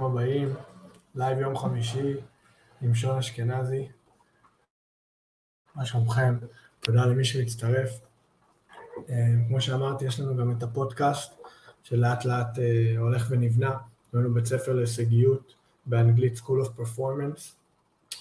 ברוכים הבאים, לייב יום חמישי עם שון אשכנזי. מה שלומכם? תודה למי שמצטרף. אה, כמו שאמרתי, יש לנו גם את הפודקאסט שלאט לאט אה, הולך ונבנה. יש לנו בית ספר להישגיות באנגלית School of Performance.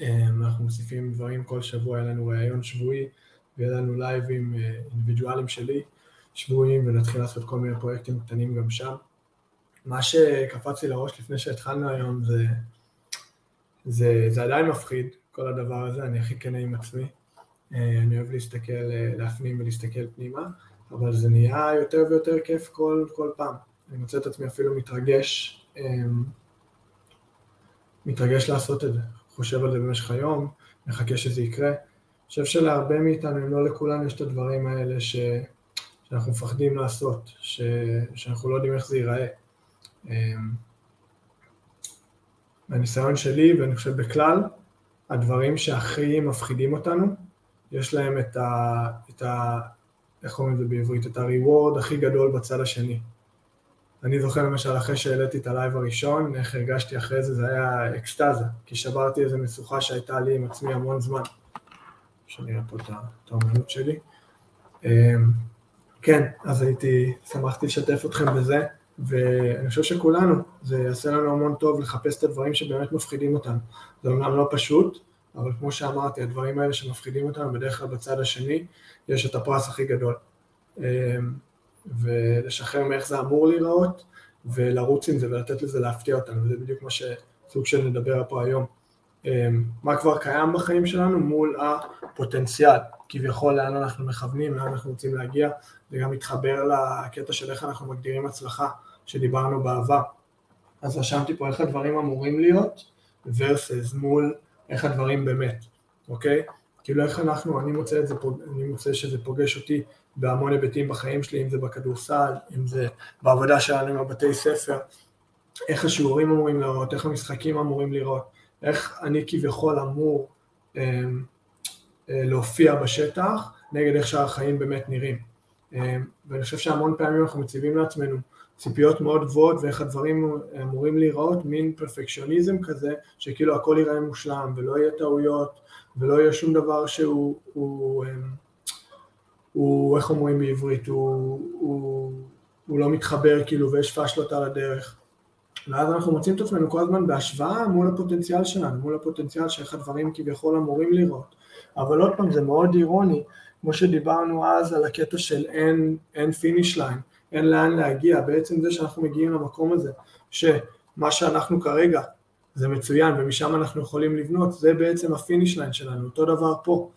אה, אנחנו מוסיפים דברים כל שבוע, היה לנו ראיון שבועי ויהיה לנו לייבים אינדיבידואלים שלי שבועיים ונתחיל לעשות כל מיני פרויקטים קטנים גם שם. מה שקפץ לי לראש לפני שהתחלנו היום זה, זה, זה עדיין מפחיד, כל הדבר הזה, אני הכי כנה עם עצמי. אה, אני אוהב להסתכל, אה, להפנים ולהסתכל פנימה, אבל זה נהיה יותר ויותר כיף כל, כל פעם. אני מוצא את עצמי אפילו מתרגש, אה, מתרגש לעשות את זה. חושב על זה במשך היום, מחכה שזה יקרה. אני חושב שלהרבה מאיתנו, אם לא לכולם, יש את הדברים האלה ש... שאנחנו מפחדים לעשות, ש... שאנחנו לא יודעים איך זה ייראה. אמ, מהניסיון שלי, ואני חושב בכלל, הדברים שהכי מפחידים אותנו, יש להם את ה... את ה איך קוראים לזה בעברית? את ה-reward הכי גדול בצד השני. אני זוכר למשל אחרי שהעליתי את הלייב הראשון, איך הרגשתי אחרי זה, זה היה אקסטזה, כי שברתי איזו משוכה שהייתה לי עם עצמי המון זמן. שאני אראה פה את האומנות שלי. אמ, כן, אז הייתי, שמחתי לשתף אתכם בזה. ואני חושב שכולנו, זה יעשה לנו המון טוב לחפש את הדברים שבאמת מפחידים אותנו. זה אומנם לא פשוט, אבל כמו שאמרתי, הדברים האלה שמפחידים אותנו, בדרך כלל בצד השני, יש את הפרס הכי גדול. אמ, ולשחרר מאיך זה אמור להיראות, ולרוץ עם זה ולתת לזה להפתיע אותנו, וזה בדיוק מה שסוג של נדבר פה היום. אמ, מה כבר קיים בחיים שלנו מול הפוטנציאל, כביכול לאן אנחנו מכוונים, לאן אנחנו רוצים להגיע, זה גם מתחבר לקטע של איך אנחנו מגדירים הצלחה, שדיברנו בעבר. אז רשמתי פה איך הדברים אמורים להיות, versus מול איך הדברים באמת, אוקיי? כאילו איך אנחנו, אני מוצא, זה, אני מוצא שזה פוגש אותי בהמון היבטים בחיים שלי, אם זה בכדורסל, אם זה בעבודה שלנו עם הבתי ספר, איך השיעורים אמורים לראות, איך המשחקים אמורים לראות, איך אני כביכול אמור אה, אה, להופיע בשטח נגד איך שהחיים באמת נראים. אה, ואני חושב שהמון פעמים אנחנו מציבים לעצמנו ציפיות מאוד גבוהות ואיך הדברים אמורים להיראות, מין פרפקציוניזם כזה, שכאילו הכל ייראה מושלם ולא יהיה טעויות ולא יהיה שום דבר שהוא, הוא, הוא, הוא איך אומרים בעברית, הוא, הוא, הוא לא מתחבר כאילו ויש פשלות על הדרך. ואז אנחנו מוצאים את עצמנו כל הזמן בהשוואה מול הפוטנציאל שלנו, מול הפוטנציאל שאיך הדברים כביכול אמורים לראות. אבל עוד פעם, זה מאוד אירוני, כמו שדיברנו אז על הקטע של אין, אין finish line, אין לאן להגיע, בעצם זה שאנחנו מגיעים למקום הזה, שמה שאנחנו כרגע זה מצוין ומשם אנחנו יכולים לבנות, זה בעצם ה finish line שלנו, אותו דבר פה,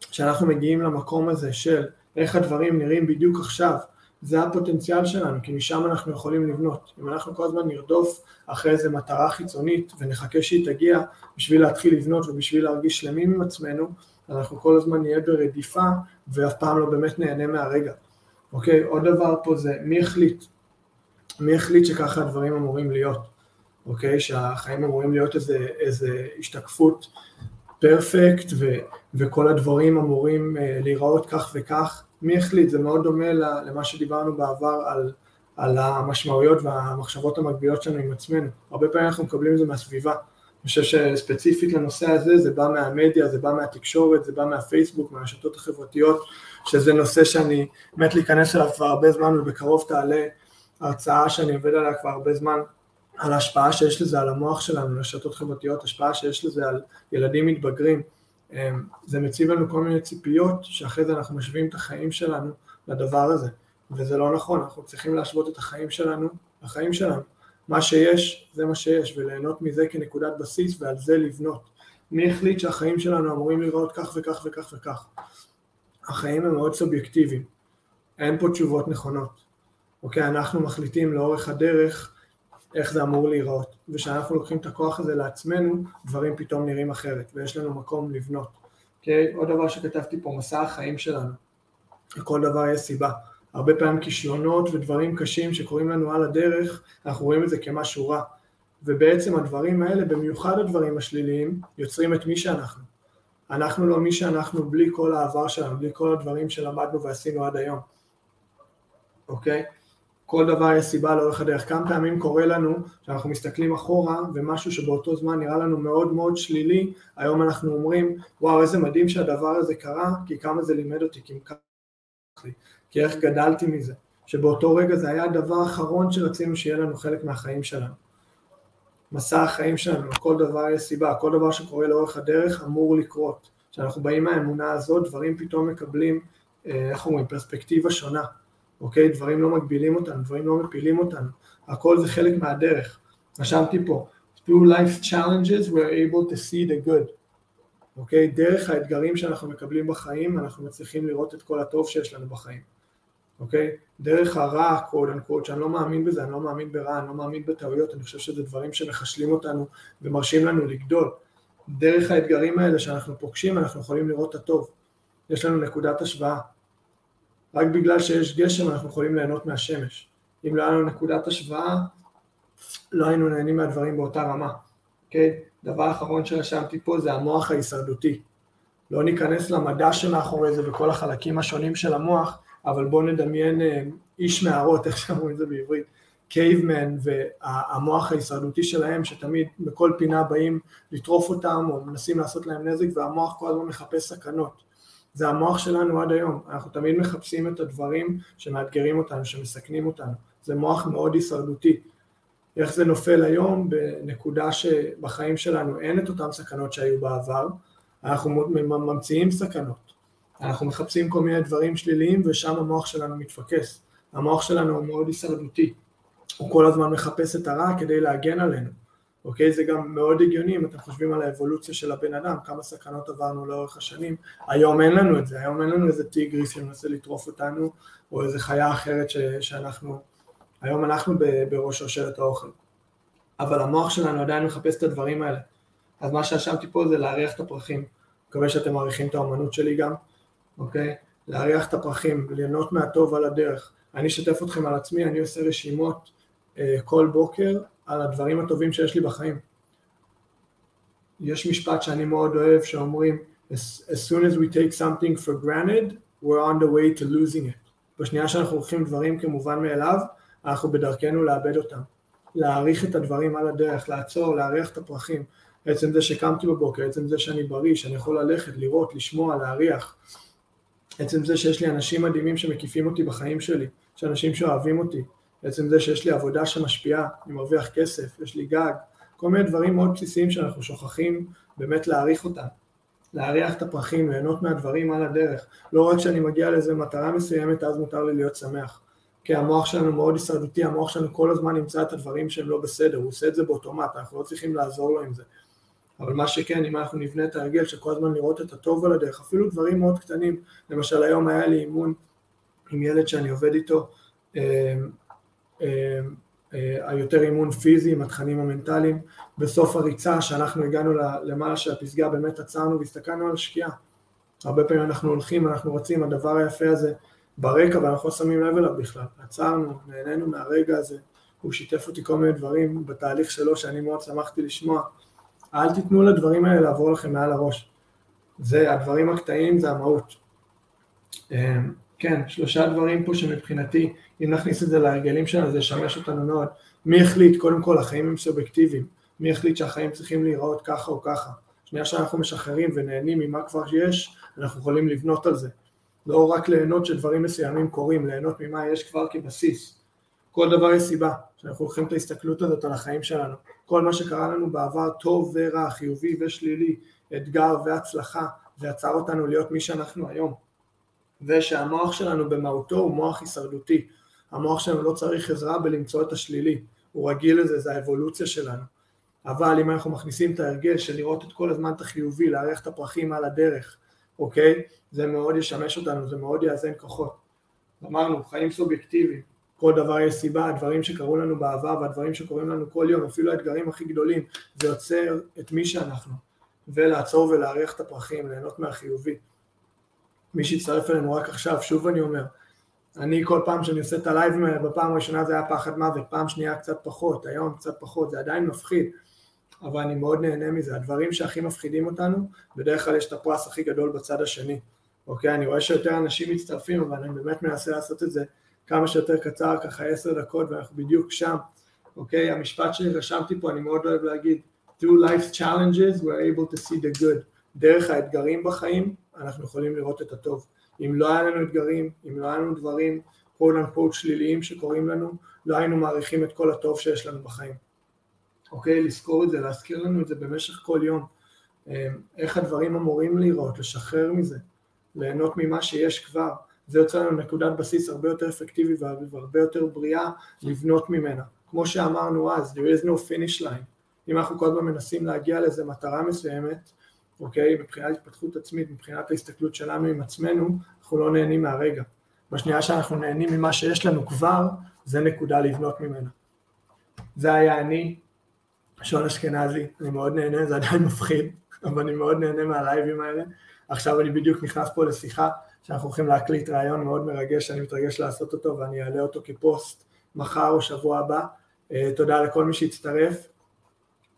שאנחנו מגיעים למקום הזה של איך הדברים נראים בדיוק עכשיו, זה הפוטנציאל שלנו, כי משם אנחנו יכולים לבנות. אם אנחנו כל הזמן נרדוף אחרי איזה מטרה חיצונית ונחכה שהיא תגיע בשביל להתחיל לבנות ובשביל להרגיש שלמים עם עצמנו, אנחנו כל הזמן נהיה ברדיפה ואף פעם לא באמת נהנה מהרגע. אוקיי, עוד דבר פה זה מי החליט? מי החליט שככה הדברים אמורים להיות? אוקיי, שהחיים אמורים להיות איזה, איזה השתקפות פרפקט ו, וכל הדברים אמורים uh, להיראות כך וכך, מי החליט? זה מאוד דומה למה שדיברנו בעבר על, על המשמעויות והמחשבות המקבילות שלנו עם עצמנו. הרבה פעמים אנחנו מקבלים את זה מהסביבה. אני חושב שספציפית לנושא הזה, זה בא מהמדיה, זה בא מהתקשורת, זה בא מהפייסבוק, מהרשתות החברתיות, שזה נושא שאני מת להיכנס אליו כבר הרבה זמן ובקרוב תעלה הרצאה שאני עובד עליה כבר הרבה זמן, על ההשפעה שיש לזה על המוח שלנו, רשתות חברתיות, השפעה שיש לזה על ילדים מתבגרים. אמ, זה מציב לנו כל מיני ציפיות שאחרי זה אנחנו משווים את החיים שלנו לדבר הזה, וזה לא נכון, אנחנו צריכים להשוות את החיים שלנו לחיים שלנו. מה שיש, זה מה שיש, וליהנות מזה כנקודת בסיס ועל זה לבנות. מי החליט שהחיים שלנו אמורים לראות כך וכך וכך וכך? החיים הם מאוד סובייקטיביים, אין פה תשובות נכונות. אוקיי, אנחנו מחליטים לאורך הדרך איך זה אמור להיראות, וכשאנחנו לוקחים את הכוח הזה לעצמנו, דברים פתאום נראים אחרת, ויש לנו מקום לבנות. אוקיי, עוד דבר שכתבתי פה, מסע החיים שלנו, לכל דבר יש סיבה. הרבה פעמים כישלונות ודברים קשים שקורים לנו על הדרך, אנחנו רואים את זה כמשהו רע. ובעצם הדברים האלה, במיוחד הדברים השליליים, יוצרים את מי שאנחנו. אנחנו לא מי שאנחנו בלי כל העבר שלנו, בלי כל הדברים שלמדנו ועשינו עד היום, אוקיי? כל דבר יש סיבה לאורך הדרך. כמה פעמים קורה לנו שאנחנו מסתכלים אחורה ומשהו שבאותו זמן נראה לנו מאוד מאוד שלילי, היום אנחנו אומרים, וואו איזה מדהים שהדבר הזה קרה, כי כמה זה לימד אותי, כי, כי איך גדלתי מזה. שבאותו רגע זה היה הדבר האחרון שרצינו שיהיה לנו חלק מהחיים שלנו. מסע החיים שלנו, כל דבר יש סיבה, כל דבר שקורה לאורך הדרך אמור לקרות. כשאנחנו באים מהאמונה הזאת, דברים פתאום מקבלים, אה, איך אומרים, פרספקטיבה שונה. אוקיי? דברים לא מגבילים אותנו, דברים לא מפילים אותנו, הכל זה חלק מהדרך. רשמתי פה, through life challenges we're able to see the good, אוקיי? דרך האתגרים שאנחנו מקבלים בחיים אנחנו מצליחים לראות את כל הטוב שיש לנו בחיים, אוקיי? דרך הרע, קוד אנקוד, שאני לא מאמין בזה, אני לא מאמין ברע, אני לא מאמין בטעויות, אני חושב שזה דברים שמחשלים אותנו ומרשים לנו לגדול. דרך האתגרים האלה שאנחנו פוגשים אנחנו יכולים לראות את הטוב. יש לנו נקודת השוואה, רק בגלל שיש גשם אנחנו יכולים ליהנות מהשמש. אם לא היה לנו נקודת השוואה, לא היינו נהנים מהדברים באותה רמה. אוקיי? דבר אחרון שרשמתי פה זה המוח ההישרדותי. לא ניכנס למדע שמאחורי זה וכל החלקים השונים של המוח, אבל בואו נדמיין אה, איש מערות, איך שאומרים את זה בעברית, קייבמן והמוח ההישרדותי שלהם, שתמיד בכל פינה באים לטרוף אותם או מנסים לעשות להם נזק, והמוח כל הזמן מחפש סכנות. זה המוח שלנו עד היום, אנחנו תמיד מחפשים את הדברים שמאתגרים אותנו, שמסכנים אותנו, זה מוח מאוד הישרדותי. איך זה נופל היום? בנקודה שבחיים שלנו אין את אותן סכנות שהיו בעבר, אנחנו ממציאים סכנות, אנחנו מחפשים כל מיני דברים שליליים ושם המוח שלנו מתפקס, המוח שלנו הוא מאוד הישרדותי, הוא כל הזמן מחפש את הרע כדי להגן עלינו. אוקיי? זה גם מאוד הגיוני אם אתם חושבים על האבולוציה של הבן אדם, כמה סכנות עברנו לאורך השנים, היום אין לנו את זה, היום אין לנו איזה טיגריס שמנסה לטרוף אותנו, או איזה חיה אחרת ש, שאנחנו, היום אנחנו בראש שרשרת האוכל, אבל המוח שלנו עדיין מחפש את הדברים האלה, אז מה שהאשמתי פה זה להריח את הפרחים, מקווה שאתם מעריכים את האמנות שלי גם, אוקיי? להריח את הפרחים, ליהנות מהטוב על הדרך, אני אשתף אתכם על עצמי, אני עושה רשימות אה, כל בוקר על הדברים הטובים שיש לי בחיים. יש משפט שאני מאוד אוהב שאומרים as soon as we take something for granted we're on the way to losing it. בשנייה שאנחנו לוקחים דברים כמובן מאליו אנחנו בדרכנו לאבד אותם. להעריך את הדברים על הדרך, לעצור, להריח את הפרחים. עצם זה שקמתי בבוקר, עצם זה שאני בריא, שאני יכול ללכת, לראות, לשמוע, להריח. עצם זה שיש לי אנשים מדהימים שמקיפים אותי בחיים שלי, שאנשים שאוהבים אותי, בעצם זה שיש לי עבודה שמשפיעה, אני מרוויח כסף, יש לי גג, כל מיני דברים מאוד בסיסיים שאנחנו שוכחים באמת להעריך אותם, להריח את הפרחים, ליהנות מהדברים על הדרך, לא רק שאני מגיע לאיזה מטרה מסוימת אז מותר לי להיות שמח, כי המוח שלנו מאוד הישרדותי, המוח שלנו כל הזמן נמצא את הדברים שהם לא בסדר, הוא עושה את זה באוטומט, אנחנו לא צריכים לעזור לו עם זה. אבל מה שכן, אם אנחנו נבנה את ההרגל של כל הזמן לראות את הטוב על הדרך, אפילו דברים מאוד קטנים, למשל היום היה לי אימון עם ילד שאני עובד איתו, אה, היותר אימון פיזי עם התכנים המנטליים. בסוף הריצה, שאנחנו הגענו למעלה של הפסגה, באמת עצרנו והסתכלנו על שקיעה. הרבה פעמים אנחנו הולכים, אנחנו רצים, הדבר היפה הזה ברקע ואנחנו לא שמים לב אליו בכלל. עצרנו, נהנינו מהרגע הזה, הוא שיתף אותי כל מיני דברים בתהליך שלו שאני מאוד שמחתי לשמוע. אל תיתנו לדברים האלה לעבור לכם מעל הראש. זה, הדברים הקטעים זה המהות. אה, כן, שלושה דברים פה שמבחינתי, אם נכניס את זה להרגלים שלנו, זה ישמש אותנו מאוד. מי החליט? קודם כל, החיים הם סובייקטיביים. מי החליט שהחיים צריכים להיראות ככה או ככה? שנייה שאנחנו משחררים ונהנים ממה כבר יש, אנחנו יכולים לבנות על זה. לא רק ליהנות שדברים מסוימים קורים, ליהנות ממה יש כבר כבסיס. כל דבר יש סיבה, שאנחנו לוקחים את ההסתכלות הזאת על החיים שלנו. כל מה שקרה לנו בעבר, טוב ורע, חיובי ושלילי, אתגר והצלחה, זה עצר אותנו להיות מי שאנחנו היום. ושהמוח שלנו במהותו הוא מוח הישרדותי. המוח שלנו לא צריך עזרה בלמצוא את השלילי, הוא רגיל לזה, זה האבולוציה שלנו. אבל אם אנחנו מכניסים את ההרגל של לראות את כל הזמן את החיובי, לארח את הפרחים על הדרך, אוקיי? זה מאוד ישמש אותנו, זה מאוד יאזן כוחות. אמרנו, חיים סובייקטיביים, כל דבר יש סיבה, הדברים שקרו לנו בעבר והדברים שקורים לנו כל יום, אפילו האתגרים הכי גדולים, זה יוצר את מי שאנחנו, ולעצור ולהריח את הפרחים, ליהנות מהחיובי. מי שהצטרף אלינו רק עכשיו, שוב אני אומר, אני כל פעם שאני עושה את הלייב, בפעם הראשונה זה היה פחד מוות, פעם שנייה קצת פחות, היום קצת פחות, זה עדיין מפחיד, אבל אני מאוד נהנה מזה. הדברים שהכי מפחידים אותנו, בדרך כלל יש את הפרס הכי גדול בצד השני, אוקיי? אני רואה שיותר אנשים מצטרפים, אבל אני באמת מנסה לעשות את זה כמה שיותר קצר, ככה עשר דקות ואנחנו בדיוק שם, אוקיי? המשפט שרשמתי פה, אני מאוד אוהב להגיד, through life's challenges we're able to see the good. דרך האתגרים בחיים אנחנו יכולים לראות את הטוב. אם לא היה לנו אתגרים, אם לא היה לנו דברים quote unquote שליליים שקורים לנו, לא היינו מעריכים את כל הטוב שיש לנו בחיים. אוקיי? לזכור את זה, להזכיר לנו את זה במשך כל יום. אמ, איך הדברים אמורים להיראות, לשחרר מזה, ליהנות ממה שיש כבר. זה יוצא לנו נקודת בסיס הרבה יותר אפקטיבי והרבה יותר בריאה לבנות ממנה. כמו שאמרנו אז, there is no finish line. אם אנחנו כל הזמן מנסים להגיע לאיזה מטרה מסוימת, אוקיי, מבחינת התפתחות עצמית, מבחינת ההסתכלות שלנו עם עצמנו, אנחנו לא נהנים מהרגע. בשנייה שאנחנו נהנים ממה שיש לנו כבר, זה נקודה לבנות ממנה. זה היה אני, שון אשכנזי, אני מאוד נהנה, זה עדיין מפחיד, אבל אני מאוד נהנה מהלייבים האלה. עכשיו אני בדיוק נכנס פה לשיחה שאנחנו הולכים להקליט ראיון מאוד מרגש, אני מתרגש לעשות אותו ואני אעלה אותו כפוסט מחר או שבוע הבא. אה, תודה לכל מי שהצטרף.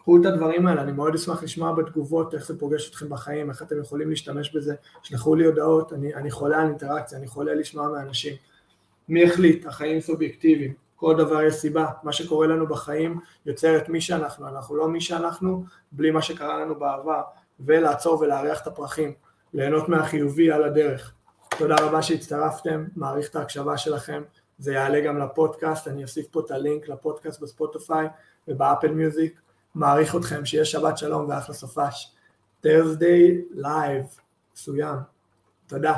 קחו את הדברים האלה, אני מאוד אשמח לשמוע בתגובות איך זה פוגש אתכם בחיים, איך אתם יכולים להשתמש בזה, שלחו לי הודעות, אני, אני חולה על אינטראקציה, אני חולה לשמוע מאנשים. מי החליט? החיים סובייקטיביים, כל דבר יש סיבה, מה שקורה לנו בחיים יוצר את מי שאנחנו, אנחנו לא מי שאנחנו בלי מה שקרה לנו בעבר, ולעצור ולארח את הפרחים, ליהנות מהחיובי על הדרך. תודה רבה שהצטרפתם, מעריך את ההקשבה שלכם, זה יעלה גם לפודקאסט, אני אוסיף פה את הלינק לפודקאסט בספוטיפיי ובאפל מיוזיק, מעריך אתכם, שיהיה שבת שלום ואחלה סופש. Thursday Live, מסוים. תודה.